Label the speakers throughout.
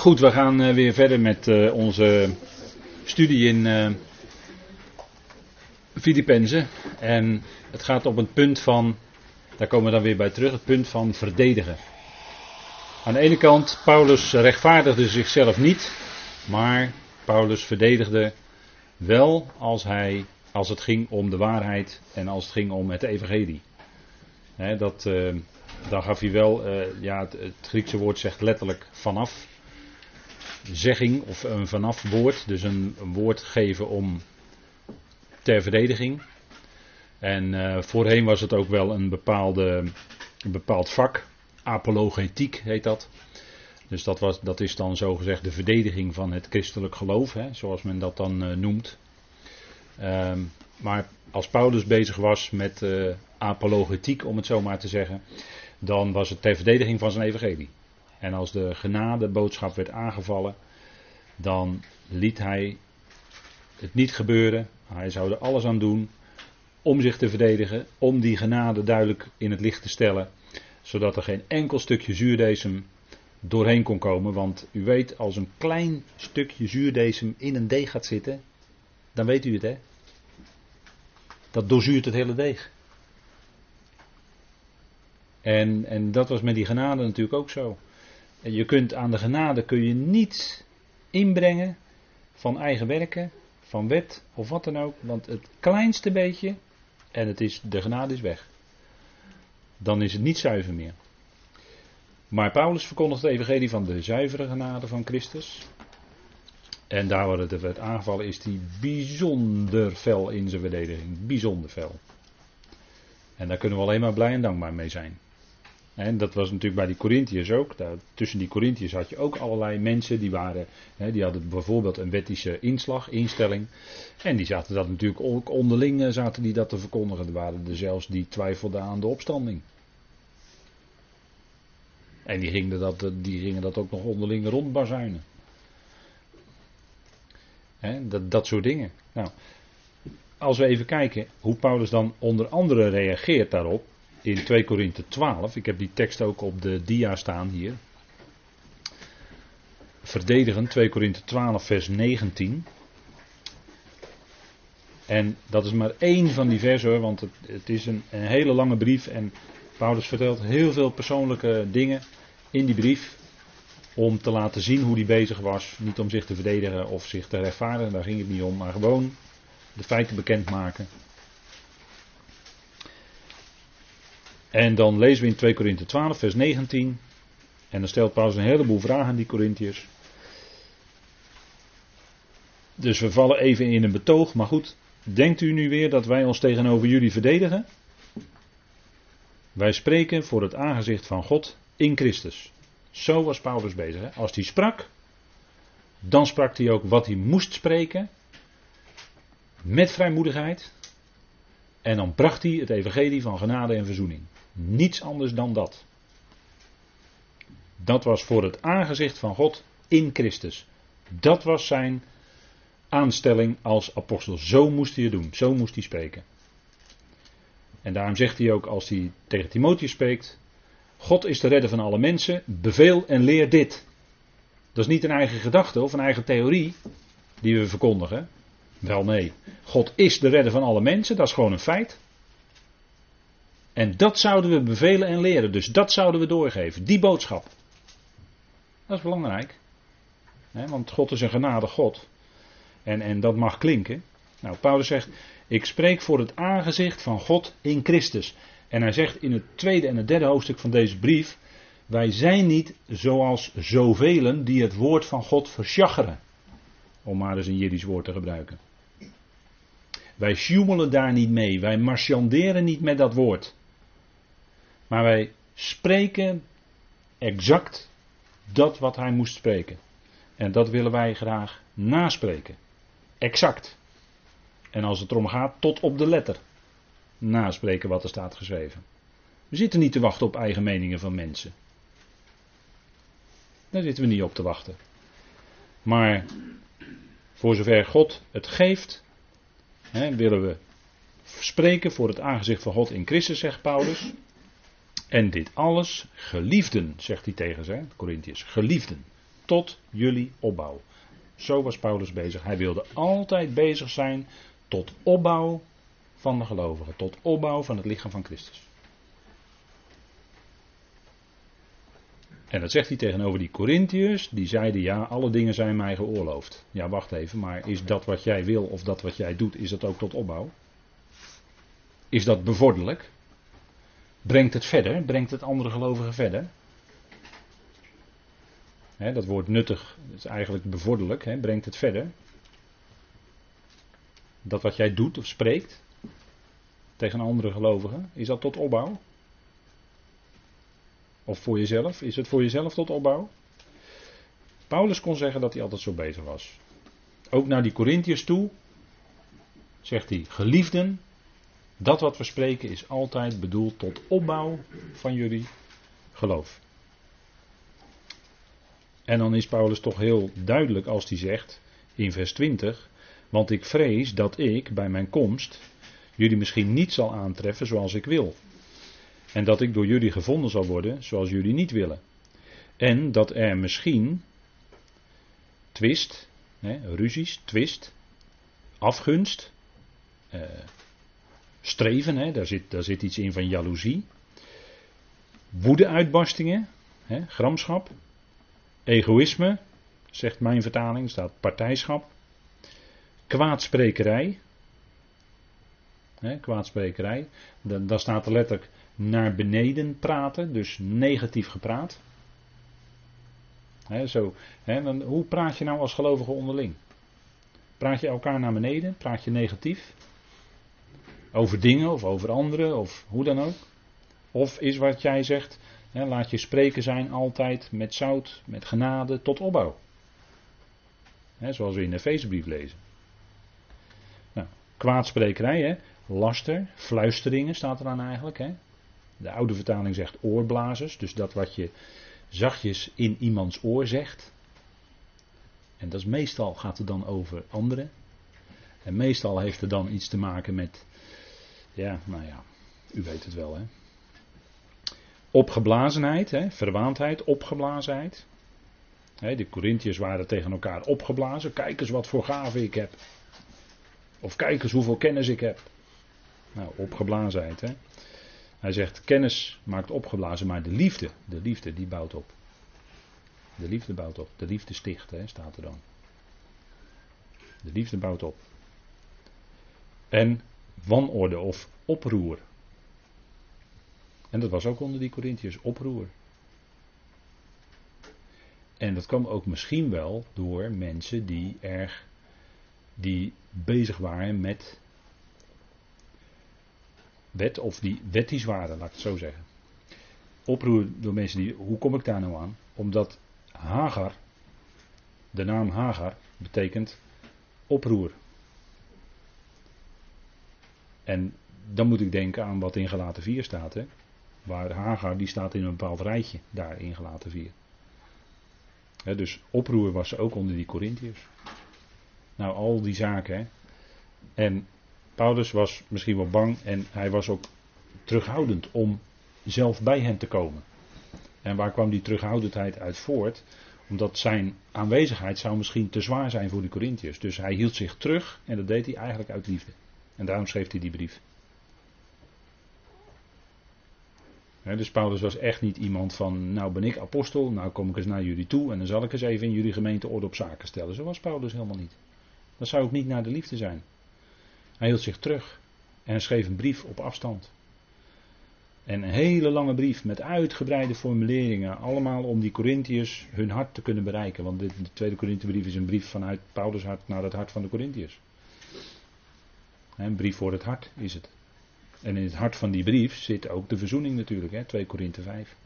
Speaker 1: Goed, we gaan eh, weer verder met eh, onze studie in uh. En het gaat op het punt van, daar komen we dan weer bij terug, het punt van verdedigen. Aan de ene kant, Paulus rechtvaardigde zichzelf niet, maar Paulus verdedigde wel als, hij, als het ging om de waarheid en als het ging om het evangelie. dat, dan gaf hij wel, ja, het Griekse woord zegt letterlijk vanaf zegging of een vanaf woord. Dus een, woord geven om ter verdediging. En uh, voorheen was het ook wel een, bepaalde, een bepaald vak. Apologetiek heet dat. Dus dat, was, dat is dan zogezegd de verdediging van het christelijk geloof, hè, zoals men dat dan uh, noemt. Um, maar als Paulus bezig was met uh, apologetiek, om het zo maar te zeggen, dan was het ter verdediging van zijn evangelie. En als de genadeboodschap werd aangevallen, dan liet hij het niet gebeuren. Hij zou er alles aan doen om zich te verdedigen, om die genade duidelijk in het licht te stellen, zodat er geen enkel stukje zuurdesem doorheen kon komen. Want u weet, als een klein stukje zuurdesem in een deeg gaat zitten, dan weet u het hè. Dat doorzuurt het hele deeg. En, en dat was met die genade natuurlijk ook zo. Je kunt aan de genade kun je niets inbrengen van eigen werken, van wet of wat dan ook. Want het kleinste beetje, en het is, de genade is weg. Dan is het niet zuiver meer. Maar Paulus verkondigt het evangelie van de zuivere genade van Christus. En daar waar het werd aangevallen is hij bijzonder fel in zijn verdediging. Bijzonder fel. En daar kunnen we alleen maar blij en dankbaar mee zijn. En dat was natuurlijk bij die Corinthiërs ook. Tussen die Corinthiërs had je ook allerlei mensen die waren, hè, die hadden bijvoorbeeld een wettische inslag, instelling. En die zaten dat natuurlijk ook onderling eh, zaten die dat te verkondigen. Er waren er zelfs die twijfelden aan de opstanding. En die gingen dat, eh, die gingen dat ook nog onderling rondbazuinen. Hè, dat, dat soort dingen. Nou, als we even kijken hoe Paulus dan onder andere reageert daarop in 2 Korinthe 12. Ik heb die tekst ook op de dia staan hier. Verdedigen 2 Korinthe 12 vers 19. En dat is maar één van die versen want het, is een, een, hele lange brief en Paulus vertelt heel veel persoonlijke dingen in die brief om te laten zien hoe hij bezig was. Niet om zich te verdedigen of zich te rechtvaardigen, daar ging het niet om, maar gewoon de feiten bekendmaken. En dan lezen we in 2 Korinthe 12, vers 19. En dan stelt Paulus een heleboel vragen aan die Corinthiërs. Dus we vallen even in een betoog. Maar goed, denkt u nu weer dat wij ons tegenover jullie verdedigen? Wij spreken voor het aangezicht van God in Christus. Zo was Paulus bezig. Hè? Als hij sprak, dan sprak hij ook wat hij moest spreken. Met vrijmoedigheid. En dan bracht hij het evangelie van genade en verzoening. Niets anders dan dat. Dat was voor het aangezicht van God in Christus. Dat was zijn aanstelling als apostel. Zo moest hij het doen, zo moest hij spreken. En daarom zegt hij ook als hij tegen Timotheus spreekt: God is de redder van alle mensen, beveel en leer dit. Dat is niet een eigen gedachte of een eigen theorie die we verkondigen. Wel nee, God is de redder van alle mensen, dat is gewoon een feit. En dat zouden we bevelen en leren. Dus dat zouden we doorgeven. Die boodschap. Dat is belangrijk. want God is een genade God. En, en dat mag klinken. Nou, Paulus zegt: Ik spreek voor het aangezicht van God in Christus. En hij zegt in het tweede en het derde hoofdstuk van deze brief: Wij zijn niet zoals zoveel die het woord van God versjaggeren. Om maar eens een Jiddisch woord te gebruiken. Wij sjoemelen daar niet mee. Wij marchanderen niet met dat woord. Maar wij spreken exact dat wat hij moest spreken. En dat willen wij graag naspreken. Exact. En als het erom gaat, tot op de letter. Naspreken wat er staat geschreven. We zitten niet te wachten op eigen meningen van mensen. Daar zitten we niet op te wachten. Maar voor zover God het geeft, hè, willen we spreken voor het aangezicht van God in Christus, zegt Paulus. En dit alles, geliefden, zegt hij tegen zijn Corinthiërs, geliefden. tot jullie opbouw. Zo was Paulus bezig. Hij wilde altijd bezig zijn tot opbouw van de gelovigen, tot opbouw van het lichaam van Christus. En dat zegt hij tegenover die Corinthiërs, die zeiden ja, alle dingen zijn mij geoorloofd. Ja, wacht even, maar is dat wat jij wil of dat wat jij doet, is dat ook tot opbouw? Is dat bevorderlijk? Brengt het verder? Brengt het andere gelovigen verder? dat woord nuttig is eigenlijk bevorderlijk, brengt het verder. Dat wat jij doet of spreekt tegen andere gelovigen, is dat tot opbouw? Of voor jezelf? Is het voor jezelf tot opbouw? Paulus kon zeggen dat hij altijd zo bezig was. Ook naar die Corinthiërs toe zegt hij: Geliefden, dat wat we spreken is altijd bedoeld tot opbouw van jullie geloof. En dan is Paulus toch heel duidelijk als hij zegt in vers 20: Want ik vrees dat ik bij mijn komst jullie misschien niet zal aantreffen zoals ik wil. En dat ik door jullie gevonden zal worden zoals jullie niet willen. En dat er misschien twist, hè, ruzies, twist, afgunst, eh, streven, hè, daar, zit, daar zit iets in van jaloezie, woedeuitbarstingen, hè, gramschap, egoïsme, zegt mijn vertaling, staat partijschap, kwaadsprekerij, hè, kwaadsprekerij, daar staat er letterlijk naar beneden praten, dus negatief gepraat. Zo, dan, hoe praat je nou als gelovige onderling? Praat je elkaar naar beneden? Praat je negatief? Over dingen of over anderen of hoe dan ook? Of is wat jij zegt, laat je spreken zijn altijd met zout, met genade tot opbouw? zoals we in de Efezebrief lezen. Nou, kwaadsprekerij, laster, fluisteringen staat er dan eigenlijk. Hè? De oude vertaling zegt oorblazers, dus dat wat je zachtjes in iemands oor zegt. En dat is meestal gaat het dan over anderen. En meestal heeft het dan iets te maken met, ja, nou ja, u weet het wel hè. Opgeblazenheid, hè, verwaandheid, opgeblazenheid. Hè, de Corinthiërs waren tegen elkaar opgeblazen. Kijk eens wat voor gaven ik heb. Of kijk eens hoeveel kennis ik heb. Nou, opgeblazenheid. Hè. Hij zegt, kennis maakt opgeblazen, maar de liefde, de liefde die bouwt op. De liefde bouwt op. De liefde sticht, hè, staat er dan. De liefde bouwt op. En wanorde of oproer. En dat was ook onder die Corinthiërs, oproer. En dat kwam ook misschien wel door mensen die erg die bezig waren met wet, of die wettisch waren, laat ik het zo zeggen. Oproer door mensen die, hoe kom ik daar nou aan? Omdat Hagar, de naam Hagar, betekent oproer. En dan moet ik denken aan wat in gelaten 4 staat. Hè? Waar Hagar, die staat in een bepaald rijtje daar in gelaten 4. dus oproer was ook onder die Corinthiërs. Nou, al die zaken. Hè? En Paulus was misschien wel bang en hij was ook terughoudend om zelf bij hen te komen. En waar kwam die terughoudendheid uit voort? Omdat zijn aanwezigheid zou misschien te zwaar zijn voor de Corinthiërs. Dus hij hield zich terug en dat deed hij eigenlijk uit liefde. En daarom schreef hij die brief. dus Paulus was echt niet iemand van, nou ben ik apostel, nou kom ik eens naar jullie toe en dan zal ik eens even in jullie gemeente orde op zaken stellen. Zo was Paulus helemaal niet. Dat zou ook niet naar de liefde zijn. Hij hield zich terug en schreef een brief op afstand. En een hele lange brief met uitgebreide formuleringen, allemaal om die Corinthiërs hun hart te kunnen bereiken. Want de tweede Corinthiëbrief is een brief vanuit Paulus' hart naar het hart van de Corinthiërs. Een brief voor het hart is het. En in het hart van die brief zit ook de verzoening natuurlijk, hè, 2 Korinthe 5.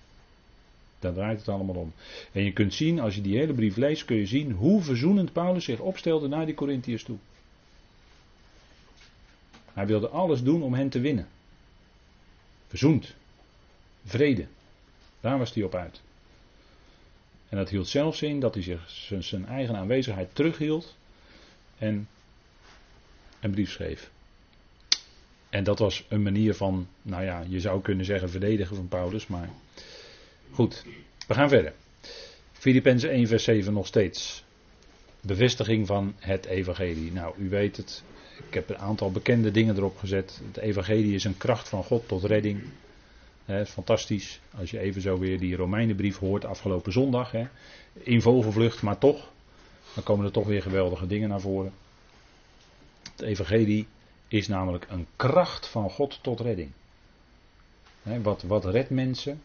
Speaker 1: Daar draait het allemaal om. En je kunt zien, als je die hele brief leest, kun je zien hoe verzoenend Paulus zich opstelde naar die Corinthiërs toe. Hij wilde alles doen om hen te winnen. Verzoend. Vrede. Daar was hij op uit. En dat hield zelfs in dat hij zich zijn eigen aanwezigheid terughield en een brief schreef. En dat was een manier van, nou ja, je zou kunnen zeggen verdedigen van Paulus, maar goed, we gaan verder. Filippenzen 1 vers 7 nog steeds. Bevestiging van het evangelie. Nou, u weet het. Ik heb een aantal bekende dingen erop gezet. Het evangelie is een kracht van God tot redding. Fantastisch. Als je even zo weer die Romeinenbrief hoort afgelopen zondag. He. In vogelvlucht, maar toch. Dan komen er toch weer geweldige dingen naar voren. Het evangelie is namelijk een kracht van God tot redding. Wat, wat redt mensen?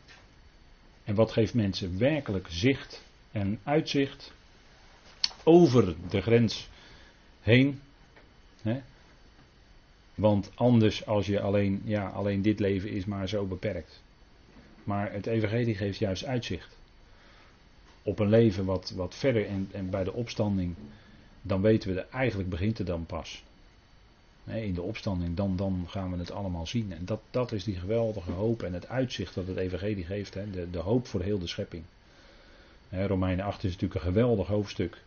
Speaker 1: En wat geeft mensen werkelijk zicht en uitzicht over de grens heen? Want anders als je alleen, ja, alleen dit leven is maar zo beperkt. Maar het evangelie geeft juist uitzicht. Op een leven wat, wat verder en, en bij de opstanding, dan weten we, eigenlijk begint het dan pas. In de opstanding, dan, dan gaan we het allemaal zien. En dat, dat is die geweldige hoop en het uitzicht dat het evangelie geeft. de, de hoop voor heel de schepping. Romeinen 8 is natuurlijk een geweldig hoofdstuk.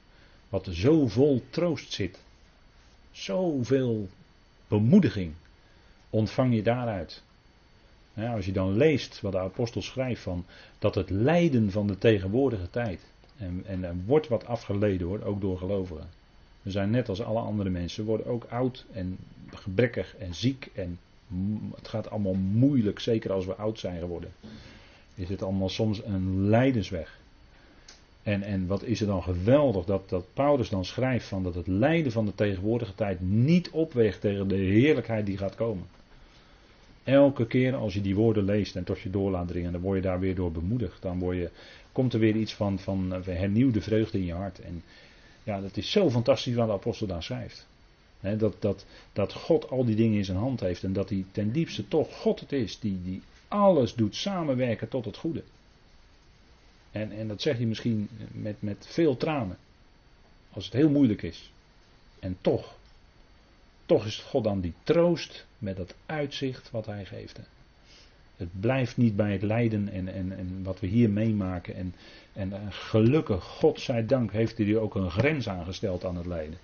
Speaker 1: Wat zo vol troost zit. Zoveel bemoediging ontvang je daaruit. als je dan leest wat de apostel schrijft van dat het lijden van de tegenwoordige tijd. En, en er wordt wat afgeleden hoor, ook door gelovigen. We zijn net als alle andere mensen, worden ook oud en gebrekkig en ziek. En het gaat allemaal moeilijk, zeker als we oud zijn geworden. Is het allemaal soms een lijdensweg. En, en wat is er dan geweldig dat, dat Paulus dan schrijft van dat het lijden van de tegenwoordige tijd niet opweegt tegen de heerlijkheid die gaat komen. Elke keer als je die woorden leest en tot je door laat dringen, dan word je daar weer door bemoedigd. Dan word je, komt er weer iets van, van hernieuwde vreugde in je hart. En ja, dat is zo fantastisch wat de apostel daar schrijft. dat, dat, dat God al die dingen in zijn hand heeft en dat hij ten diepste toch God het is die, die alles doet samenwerken tot het goede. En, en dat zegt hij misschien met, met veel tranen. Als het heel moeilijk is. En toch, toch is God dan die troost met dat uitzicht wat hij geeft. Het blijft niet bij het lijden en, en, en wat we hier meemaken. En, en eh, gelukkig, God zij dank, heeft hij ook een grens aangesteld aan het lijden.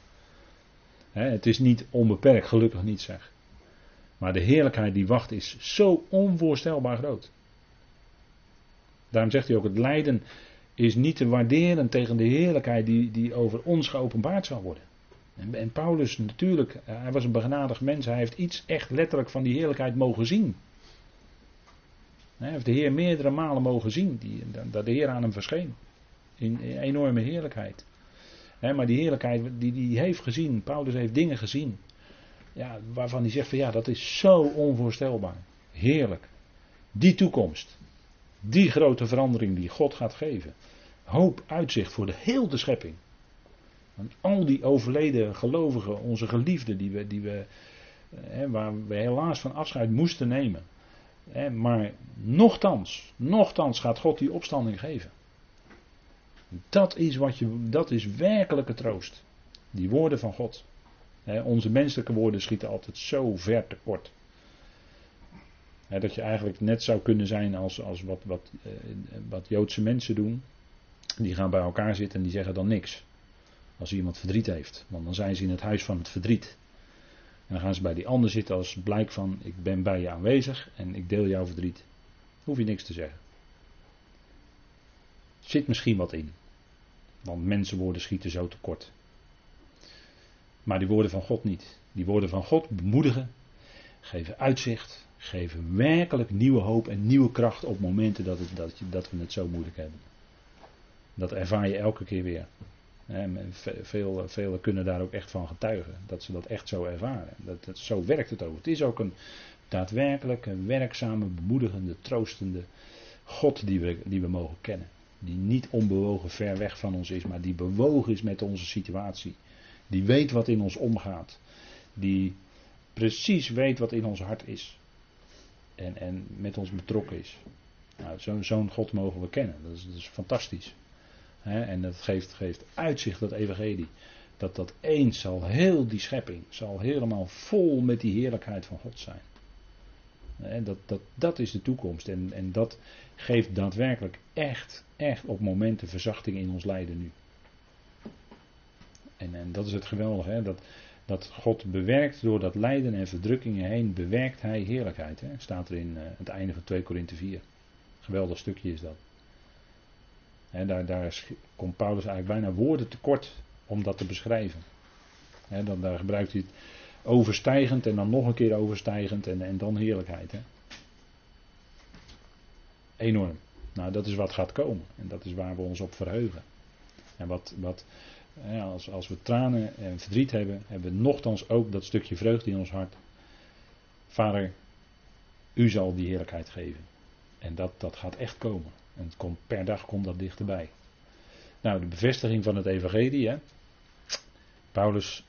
Speaker 1: het is niet onbeperkt, gelukkig niet zeg. Maar de heerlijkheid die wacht is zo onvoorstelbaar groot. Daarom zegt hij ook: het lijden is niet te waarderen tegen de heerlijkheid die, die over ons geopenbaard zal worden. En, en Paulus natuurlijk, eh, hij was een begenadigd mens, hij heeft iets echt letterlijk van die heerlijkheid mogen zien. Hij heeft de Heer meerdere malen mogen zien, die, dat de Heer aan hem verscheen. In, enorme heerlijkheid. maar die heerlijkheid die heeft gezien, Paulus heeft dingen gezien. Ja, waarvan hij zegt van ja, dat is zo onvoorstelbaar. Heerlijk. Die toekomst. Die grote verandering die God gaat geven. Hoop uitzicht voor de hele schepping. Want al die overleden gelovigen, onze geliefden, die we, die we, waar we helaas van afscheid moesten nemen. Maar nochtans, nochtans gaat God die opstanding geven. Dat is, wat je, dat is werkelijke troost. Die woorden van God. Onze menselijke woorden schieten altijd zo ver tekort dat je eigenlijk net zou kunnen zijn als, als wat, wat, eh, wat Joodse mensen doen. Die gaan bij elkaar zitten en die zeggen dan niks. Als iemand verdriet heeft. Want dan zijn ze in het huis van het verdriet. En dan gaan ze bij die ander zitten als blijk van ik ben bij je aanwezig en ik deel jouw verdriet. Hoef je niks te zeggen. Zit misschien wat in. Want mensenwoorden schieten zo tekort. Maar die woorden van God niet. Die woorden van God bemoedigen, geven uitzicht, geven werkelijk nieuwe hoop en nieuwe kracht op momenten dat, het, dat, dat we het zo moeilijk hebben. Dat ervaar je elke keer weer. Veel, velen kunnen daar ook echt van getuigen. Dat ze dat echt zo ervaren. Dat, dat, zo werkt het ook. Het is ook een daadwerkelijk een werkzame, bemoedigende, troostende God die we, die we mogen kennen. Die niet onbewogen ver weg van ons is, maar die bewogen is met onze situatie. Die weet wat in ons omgaat. Die precies weet wat in ons hart is en, en met ons betrokken is. Nou, Zo'n God mogen we kennen. Dat is, dat is fantastisch. En dat geeft, geeft uitzicht, dat evangelie. Dat dat eens zal heel die schepping, zal helemaal vol met die heerlijkheid van God zijn. En dat, dat, dat is de toekomst. En, en dat geeft daadwerkelijk echt, echt op momenten verzachting in ons lijden nu. En, en dat is het geweldige. Hè? Dat, dat God bewerkt door dat lijden en verdrukkingen heen, bewerkt hij heerlijkheid. Hè? Staat er in uh, het einde van 2 Korinthe 4. Geweldig stukje is dat. Daar, daar komt Paulus eigenlijk bijna woorden tekort om dat te beschrijven. Dan, daar gebruikt hij het overstijgend en dan nog een keer overstijgend en, en dan heerlijkheid. He. Enorm. Nou, dat is wat gaat komen en dat is waar we ons op verheugen. En wat, wat als, als we tranen en verdriet hebben, hebben we nogthans ook dat stukje vreugde in ons hart. Vader, u zal die heerlijkheid geven. En dat, dat gaat echt komen. En per dag komt dat dichterbij. Nou, de bevestiging van het evangelie. Hè? Paulus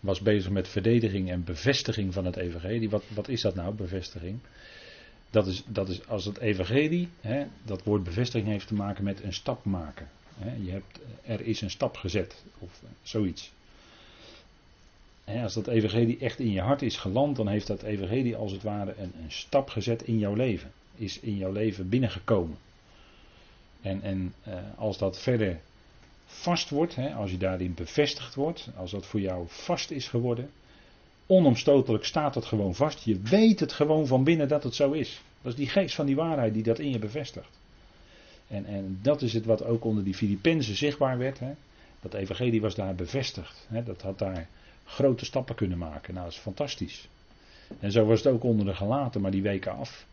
Speaker 1: was bezig met verdediging en bevestiging van het evangelie. Wat, wat is dat nou, bevestiging? Dat is, dat is als het evangelie, hè, dat woord bevestiging heeft te maken met een stap maken. Hè. Je hebt, er is een stap gezet, of zoiets. Hè, als dat evangelie echt in je hart is geland, dan heeft dat evangelie als het ware een, een stap gezet in jouw leven. Is in jouw leven binnengekomen. En, en uh, als dat verder vast wordt, hè, als je daarin bevestigd wordt, als dat voor jou vast is geworden, onomstotelijk staat het gewoon vast. Je weet het gewoon van binnen dat het zo is. Dat is die geest van die waarheid die dat in je bevestigt. En, en dat is het wat ook onder die Filippenzen zichtbaar werd. Hè. Dat evangelie was daar bevestigd. Hè. Dat had daar grote stappen kunnen maken. Nou, dat is fantastisch. En zo was het ook onder de gelaten, maar die weken af.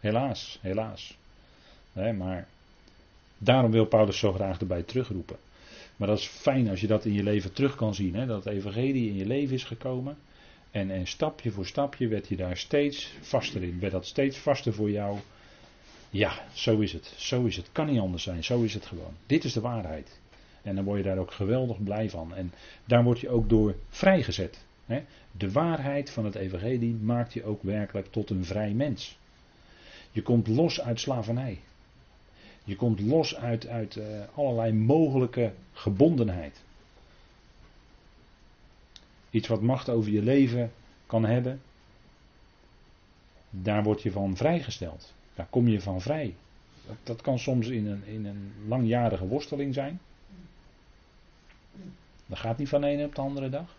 Speaker 1: Helaas, helaas. Nee, maar daarom wil Paulus zo graag erbij terugroepen. Maar dat is fijn als je dat in je leven terug kan zien. Hè? Dat het evangelie in je leven is gekomen. En, en stapje voor stapje werd je daar steeds vaster in. Werd dat steeds vaster voor jou. Ja, zo is het. Zo is het. Kan niet anders zijn. Zo is het gewoon. Dit is de waarheid. En dan word je daar ook geweldig blij van. En daar word je ook door vrijgezet. Hè? De waarheid van het evangelie maakt je ook werkelijk tot een vrij mens. Je komt los uit slavernij. Je komt los uit, uit uh, allerlei mogelijke gebondenheid. Iets wat macht over je leven kan hebben. Daar word je van vrijgesteld. Daar kom je van vrij. Dat, dat kan soms in een, in een langjarige worsteling zijn. Dat gaat niet van de ene op de andere dag.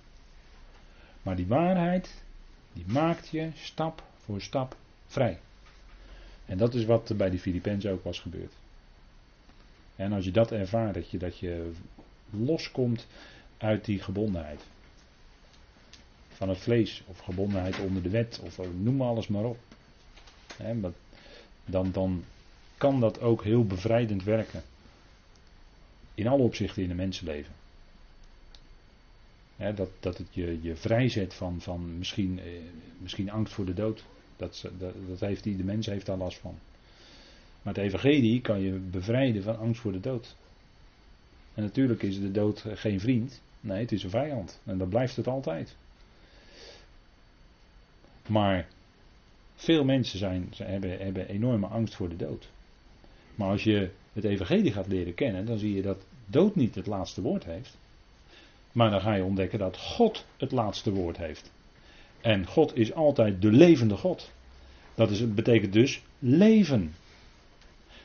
Speaker 1: Maar die waarheid, die maakt je stap voor stap vrij. En dat is wat bij die Filippenzen ook was gebeurd. En als je dat ervaart, dat je, dat je loskomt uit die gebondenheid. Van het vlees, of gebondenheid onder de wet, of noem maar alles maar op. dan, dan kan dat ook heel bevrijdend werken. In alle opzichten in een mensenleven. dat, dat het je, je vrijzet van, van misschien, eh, misschien angst voor de dood. Dat, dat, dat heeft die, de mens heeft daar last van. Maar het evangelie kan je bevrijden van angst voor de dood. En natuurlijk is de dood geen vriend. Nee, het is een vijand. En dat blijft het altijd. Maar veel mensen zijn, hebben, hebben enorme angst voor de dood. Maar als je het evangelie gaat leren kennen, dan zie je dat dood niet het laatste woord heeft. Maar dan ga je ontdekken dat God het laatste woord heeft. En God is altijd de levende God. Dat is, betekent dus leven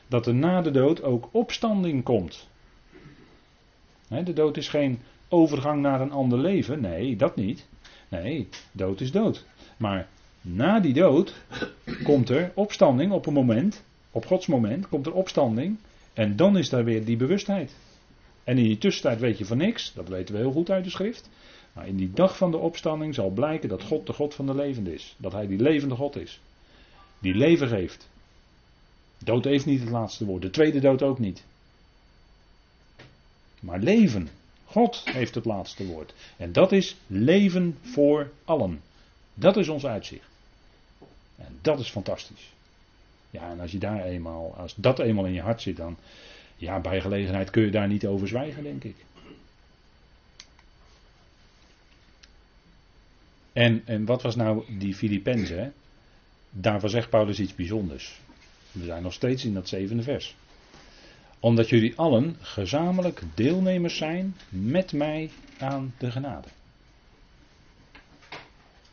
Speaker 1: dat er na de dood ook opstanding komt. de dood is geen overgang naar een ander leven. Nee, dat niet. Nee, dood is dood. Maar na die dood komt er opstanding op een moment, op Gods moment, komt er opstanding. En dan is daar weer die bewustheid. En in die tussentijd weet je van niks, dat weten we heel goed uit de schrift. Maar in die dag van de opstanding zal blijken dat God de God van de levende is. Dat Hij die levende God is. Die leven geeft. Dood heeft niet het laatste woord. De tweede dood ook niet. Maar leven. God heeft het laatste woord. En dat is leven voor allen. Dat is ons uitzicht. En dat is fantastisch. Ja, en als je daar eenmaal, als dat eenmaal in je hart zit, dan, ja, bij gelegenheid kun je daar niet over zwijgen, denk ik. En, en wat was nou die Filippenzen? Daarvan zegt Paulus iets bijzonders. We zijn nog steeds in dat zevende vers. Omdat jullie allen gezamenlijk deelnemers zijn met mij aan de genade.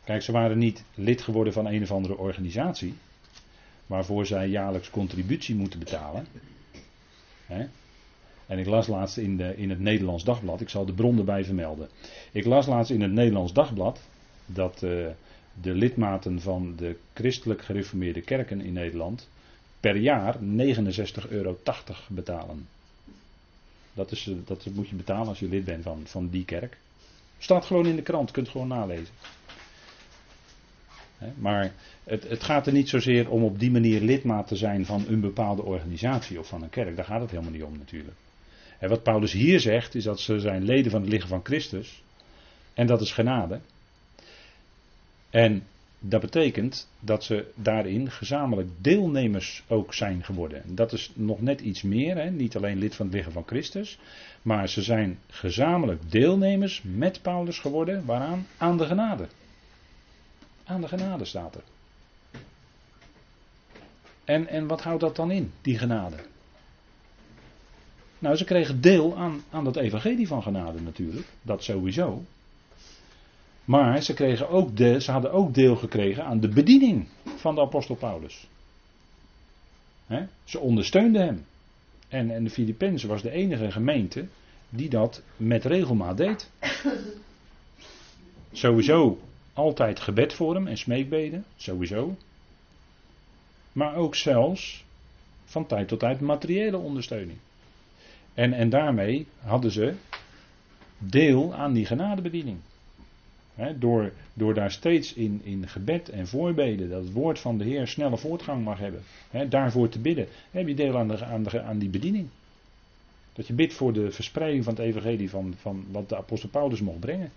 Speaker 1: Kijk, ze waren niet lid geworden van een of andere organisatie. Waarvoor zij jaarlijks contributie moeten betalen. En ik las laatst in, de, in het Nederlands Dagblad, ik zal de bron erbij vermelden. Ik las laatst in het Nederlands Dagblad dat uh, de lidmaten van de christelijk gereformeerde kerken in Nederland per jaar 69,80 euro betalen. Dat, is, dat moet je betalen als je lid bent van, van die kerk. Staat gewoon in de krant, kunt gewoon nalezen. Maar het, het, gaat er niet zozeer om op die manier lidmaat te zijn van een bepaalde organisatie of van een kerk. Daar gaat het helemaal niet om natuurlijk. En wat Paulus hier zegt is dat ze zijn leden van het lichaam van Christus. En dat is genade. En dat betekent dat ze daarin gezamenlijk deelnemers ook zijn geworden. Dat is nog net iets meer, hè? niet alleen lid van het lichaam van Christus, maar ze zijn gezamenlijk deelnemers met Paulus geworden. Waaraan? Aan de genade. Aan de genade staat er. En, en wat houdt dat dan in, die genade? Nou, ze kregen deel aan, aan dat evangelie van genade natuurlijk. Dat sowieso. Maar ze, kregen ook de, ze hadden ook deel gekregen aan de bediening van de apostel Paulus. Ze ondersteunden hem. En, en de Filippenzen was de enige gemeente die dat met regelmaat deed. Sowieso altijd gebed voor hem en smeekbeden, sowieso. Maar ook zelfs van tijd tot tijd materiële ondersteuning. En, en daarmee hadden ze deel aan die genadebediening door, door daar steeds in, in gebed en voorbeden dat het woord van de Heer snelle voortgang mag hebben. daarvoor te bidden. heb je deel aan, de, aan, de, aan die bediening. Dat je bidt voor de verspreiding van het evangelie van, van wat de apostel Paulus mocht brengen.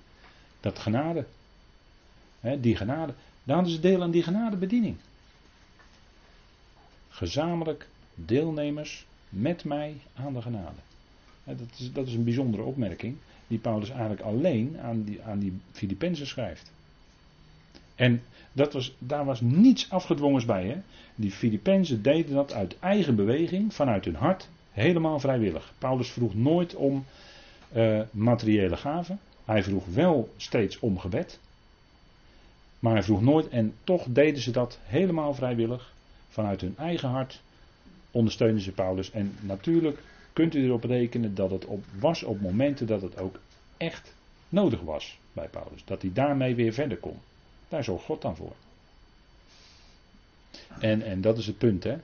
Speaker 1: Dat genade. die genade. Daar hadden ze deel aan die genadebediening. Gezamenlijk deelnemers met mij aan de genade. dat, is, dat is een bijzondere opmerking die Paulus eigenlijk alleen aan die, aan die Filippenzen schrijft. En dat was, daar was niets afgedwongens bij. Hè? Die Filippenzen deden dat uit eigen beweging, vanuit hun hart, helemaal vrijwillig. Paulus vroeg nooit om uh, materiële gaven. Hij vroeg wel steeds om gebed. Maar hij vroeg nooit, en toch deden ze dat helemaal vrijwillig. Vanuit hun eigen hart ondersteunden ze Paulus. En natuurlijk kunt u erop rekenen dat het op, was op momenten dat het ook echt nodig was bij Paulus. Dat hij daarmee weer verder kon. Daar zorgt God dan voor. En, en dat is het punt, hè.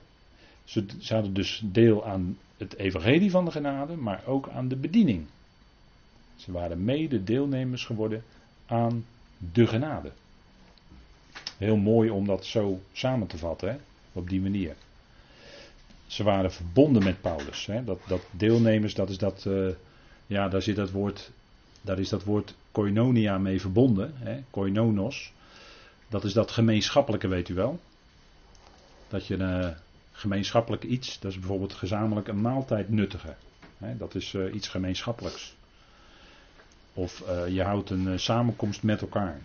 Speaker 1: Ze, ze dus deel aan het evangelie van de genade, maar ook aan de bediening. Ze waren mede deelnemers geworden aan de genade. Heel mooi om dat zo samen te vatten, hè? op die manier. Ze waren verbonden met Paulus. Hè? Dat, dat deelnemers, dat is dat, uh, ja, daar zit dat woord, daar is dat woord koinonia mee verbonden. Hè? Koinonos. Dat is dat gemeenschappelijke, weet u wel. Dat je een uh, gemeenschappelijk iets, dat is bijvoorbeeld gezamenlijk een maaltijd nuttigen. Hè? Dat is uh, iets gemeenschappelijks. Of je houdt een samenkomst met elkaar.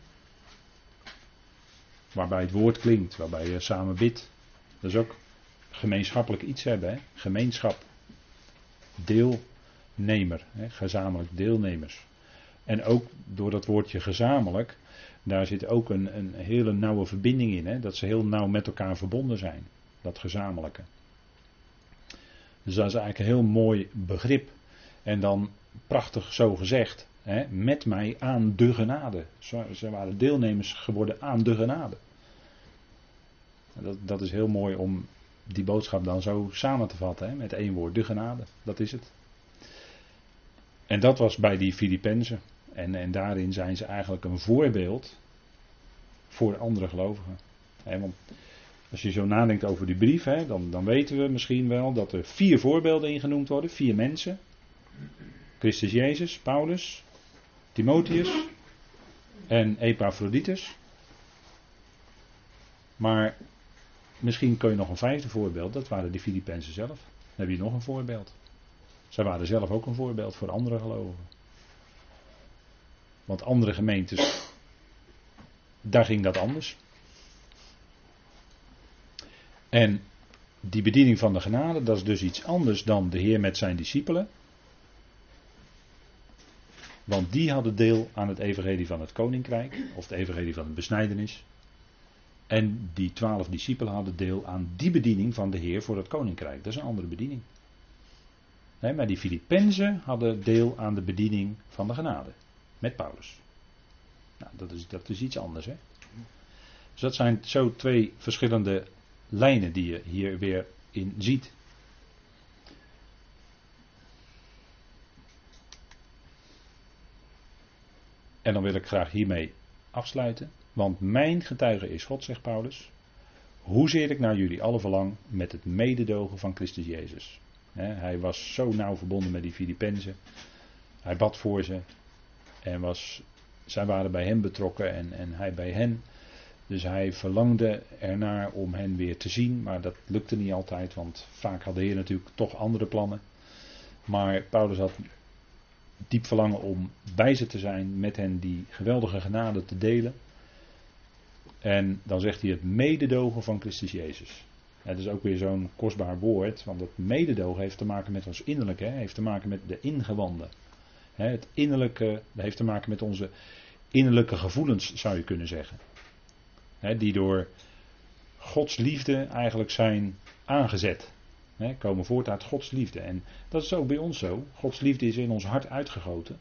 Speaker 1: Waarbij het woord klinkt, waarbij je samen bidt. Dat is ook gemeenschappelijk iets hebben. Hè? Gemeenschap. Deelnemer. Hè? Gezamenlijk deelnemers. En ook door dat woordje gezamenlijk. Daar zit ook een, een hele nauwe verbinding in. Hè? Dat ze heel nauw met elkaar verbonden zijn. Dat gezamenlijke. Dus dat is eigenlijk een heel mooi begrip. En dan prachtig zo gezegd. Hè? Met mij aan de genade. Ze waren deelnemers geworden aan de genade. Dat, dat is heel mooi om die boodschap dan zo samen te vatten, hè, met één woord, de genade. Dat is het. En dat was bij die Filippenzen. En, en daarin zijn ze eigenlijk een voorbeeld voor andere gelovigen. want als je zo nadenkt over die brief, dan, dan weten we misschien wel dat er vier voorbeelden in genoemd worden. Vier mensen. Christus Jezus, Paulus, Timotheus en Epaphroditus. Maar Misschien kun je nog een vijfde voorbeeld, dat waren de Filippenzen zelf. Dan heb je nog een voorbeeld. Zij waren zelf ook een voorbeeld voor andere gelovigen. Want andere gemeentes, daar ging dat anders. En die bediening van de genade, dat is dus iets anders dan de Heer met zijn discipelen. Want die hadden deel aan het evangelie van het koninkrijk, of het evangelie van de besnijdenis. En die twaalf discipelen hadden deel aan die bediening van de Heer voor het koninkrijk. Dat is een andere bediening. Nee, maar die Filippenzen hadden deel aan de bediening van de genade. Met Paulus. Nou, dat is, dat is iets anders. Hè? Dus dat zijn zo twee verschillende lijnen die je hier weer in ziet. En dan wil ik graag hiermee afsluiten. Want mijn getuige is God, zegt Paulus. Hoezeer ik naar jullie alle verlang met het mededogen van Christus Jezus. hij was zo nauw verbonden met die Filippenzen. Hij bad voor ze. En was, zij waren bij hem betrokken en, en hij bij hen. Dus hij verlangde ernaar om hen weer te zien. Maar dat lukte niet altijd, want vaak had de Heer natuurlijk toch andere plannen. Maar Paulus had diep verlangen om bij ze te zijn, met hen die geweldige genade te delen. En dan zegt hij het mededogen van Christus Jezus. Het is ook weer zo'n kostbaar woord, want het mededogen heeft te maken met ons innerlijke, heeft te maken met de ingewanden. Het innerlijke heeft te maken met onze innerlijke gevoelens, zou je kunnen zeggen. Die door Gods liefde eigenlijk zijn aangezet. Komen voort uit Gods liefde. En dat is ook bij ons zo. Gods liefde is in ons hart uitgegoten.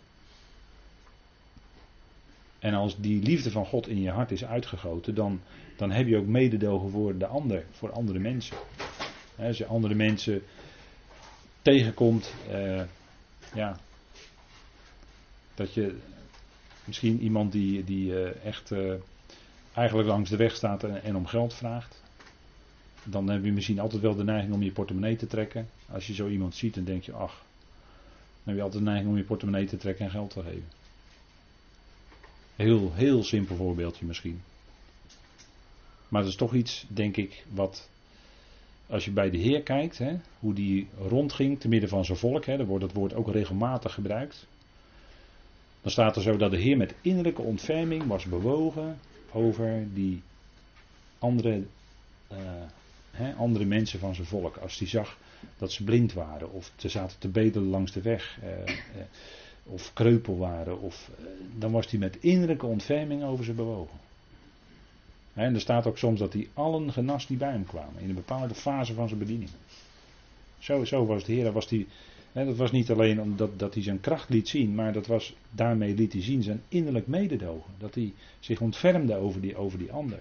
Speaker 1: En als die liefde van God in je hart is uitgegoten, dan, dan heb je ook mededogen voor de ander, voor andere mensen. als je andere mensen tegenkomt, uh, ja, dat je misschien iemand die, die uh, echt uh, eigenlijk langs de weg staat en, en, om geld vraagt, dan heb je misschien altijd wel de neiging om je portemonnee te trekken. Als je zo iemand ziet, dan denk je, ach, dan heb je altijd de neiging om je portemonnee te trekken en geld te geven. Heel, heel simpel voorbeeldje misschien. Maar dat is toch iets, denk ik, wat. Als je bij de Heer kijkt, hè, hoe die rondging te midden van zijn volk, hè, dan wordt het woord ook regelmatig gebruikt. Dan staat er zo dat de Heer met innerlijke ontferming was bewogen over die andere, uh, hè, andere mensen van zijn volk. Als hij zag dat ze blind waren of ze zaten te bedelen langs de weg. Uh, of kreupel waren, of, eh, dan was hij met innerlijke ontferming over ze bewogen. En er staat ook soms dat hij allen genas die bij hem kwamen, in een bepaalde fase van zijn bediening. Zo, was het Heer, was die, hè, dat was niet alleen omdat dat hij zijn kracht liet zien, maar dat was, daarmee liet hij zien zijn innerlijk mededogen. Dat hij zich ontfermde over die, over die ander.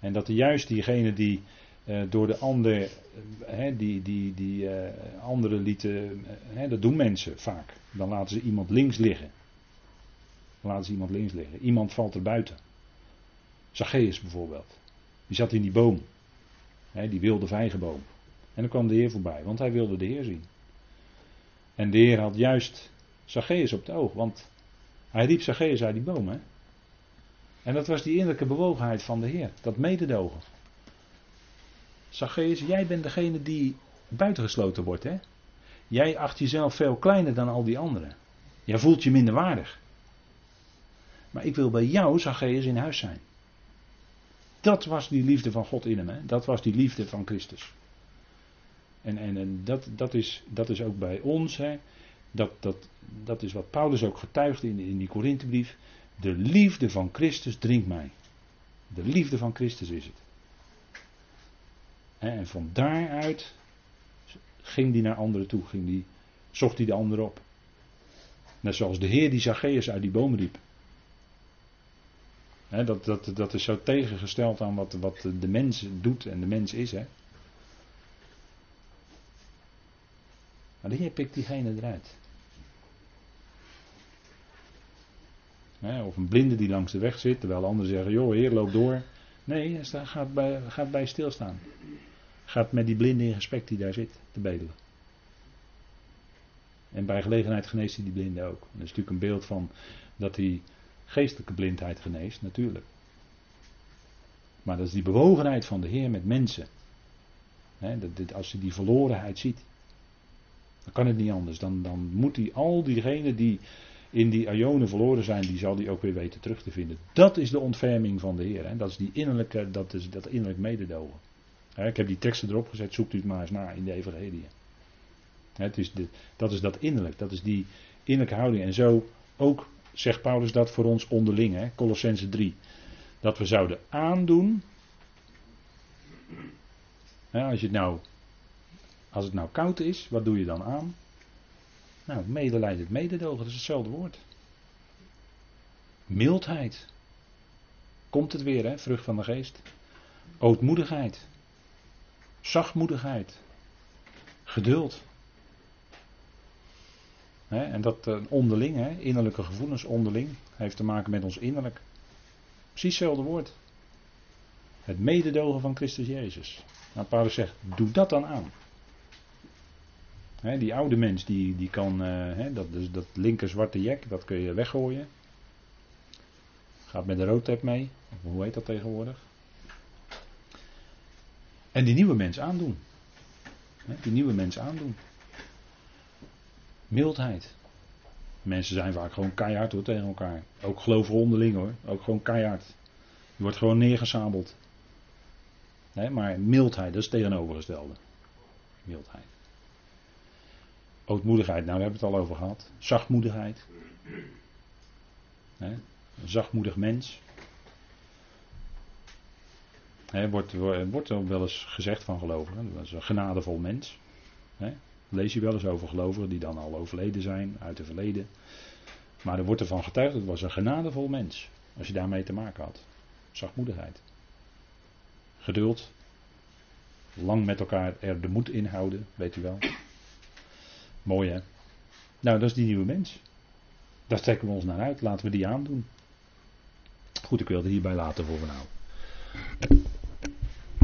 Speaker 1: En dat hij juist diegene die door de ander, uh, die, die, die uh, anderen lieten, dat doen mensen vaak. Dan laten ze iemand links liggen. Dan laten ze iemand links liggen. Iemand valt er buiten. Zacchaeus bijvoorbeeld. Die zat in die boom. die wilde vijgenboom. En dan kwam de Heer voorbij, want hij wilde de Heer zien. En de Heer had juist Zacchaeus op het oog, want hij riep Zacchaeus uit die boom. Hè? En dat was die innerlijke bewogenheid van de Heer, dat mededogen. Zacchaeus, jij bent degene die buitengesloten wordt. Hè? Jij acht jezelf veel kleiner dan al die anderen. Jij voelt je minder waardig. Maar ik wil bij jou, Zacchaeus, in huis zijn. Dat was die liefde van God in hem. Hè? Dat was die liefde van Christus. En, en, en dat, dat, is, dat is ook bij ons. Hè? Dat, dat, dat is wat Paulus ook getuigt in, in die Korinthebrief. De liefde van Christus dringt mij. De liefde van Christus is het. En van daaruit ging hij naar anderen toe, ging die, zocht hij de ander op. Net zoals de Heer die Zacchaeus uit die boom riep. dat, dat, dat is zo tegengesteld aan wat, wat de mens doet en de mens is. Hè. Maar de Heer pikt diegene eruit. of een blinde die langs de weg zit, terwijl anderen zeggen: Joh, Heer, loop door. Nee, hij gaat bij, gaat bij stilstaan gaat met die blinde in gesprek die daar zit te bedelen. En bij gelegenheid geneest hij die blinde ook. dat is natuurlijk een beeld van dat hij geestelijke blindheid geneest, natuurlijk. Maar dat is die bewogenheid van de Heer met mensen. dat als hij die verlorenheid ziet, dan kan het niet anders. Dan, dan moet hij al diegenen die in die Ionen verloren zijn, die zal hij ook weer weten terug te vinden. Dat is de ontferming van de Heer. Dat is die innerlijke, dat is dat innerlijk mededogen ik heb die teksten erop gezet, zoekt u het maar eens na in de Evangelie. Het is dat is dat innerlijk, dat is die innerlijke houding. En zo ook zegt Paulus dat voor ons onderling, hè, Colossense 3. Dat we zouden aandoen. als, je het nou, als het nou koud is, wat doe je dan aan? Nou, medelijden, mededogen, dat is hetzelfde woord. Mildheid. Komt het weer, hè? Vrucht van de geest. Ootmoedigheid zachtmoedigheid, geduld. En dat uh, onderling, innerlijke gevoelens onderling, heeft te maken met ons innerlijk. Precies hetzelfde woord. Het mededogen van Christus Jezus. Nou, Paulus zegt, doe dat dan aan. Die oude mens, die, die kan, hè, dat, dus dat linker zwarte jek, dat kun je weggooien. Gaat met de roodtap mee. Hoe heet dat tegenwoordig? En die nieuwe mens aandoen. Die nieuwe mens aandoen. Mildheid. Mensen zijn vaak gewoon keihard hoor, tegen elkaar. Ook onderling hoor. Ook gewoon keihard. Je wordt gewoon neergesabeld. maar mildheid, dat is tegenovergestelde. Mildheid. Ootmoedigheid, nou daar hebben we het al over gehad. Zachtmoedigheid. Een zachtmoedig mens. He, wordt, wordt er wel eens gezegd van gelovigen. Dat is een genadevol mens. Lees je wel eens over gelovigen die dan al overleden zijn, uit het verleden. Maar er wordt ervan getuigd, het was een genadevol mens. Als je daarmee te maken had. Zachtmoedigheid. Geduld. Lang met elkaar er de moed inhouden, weet u wel. Mooi hè. Nou, dat is die nieuwe mens. Daar trekken we ons naar uit. Laten we die aandoen. Goed, ik wil het hierbij laten voor nou.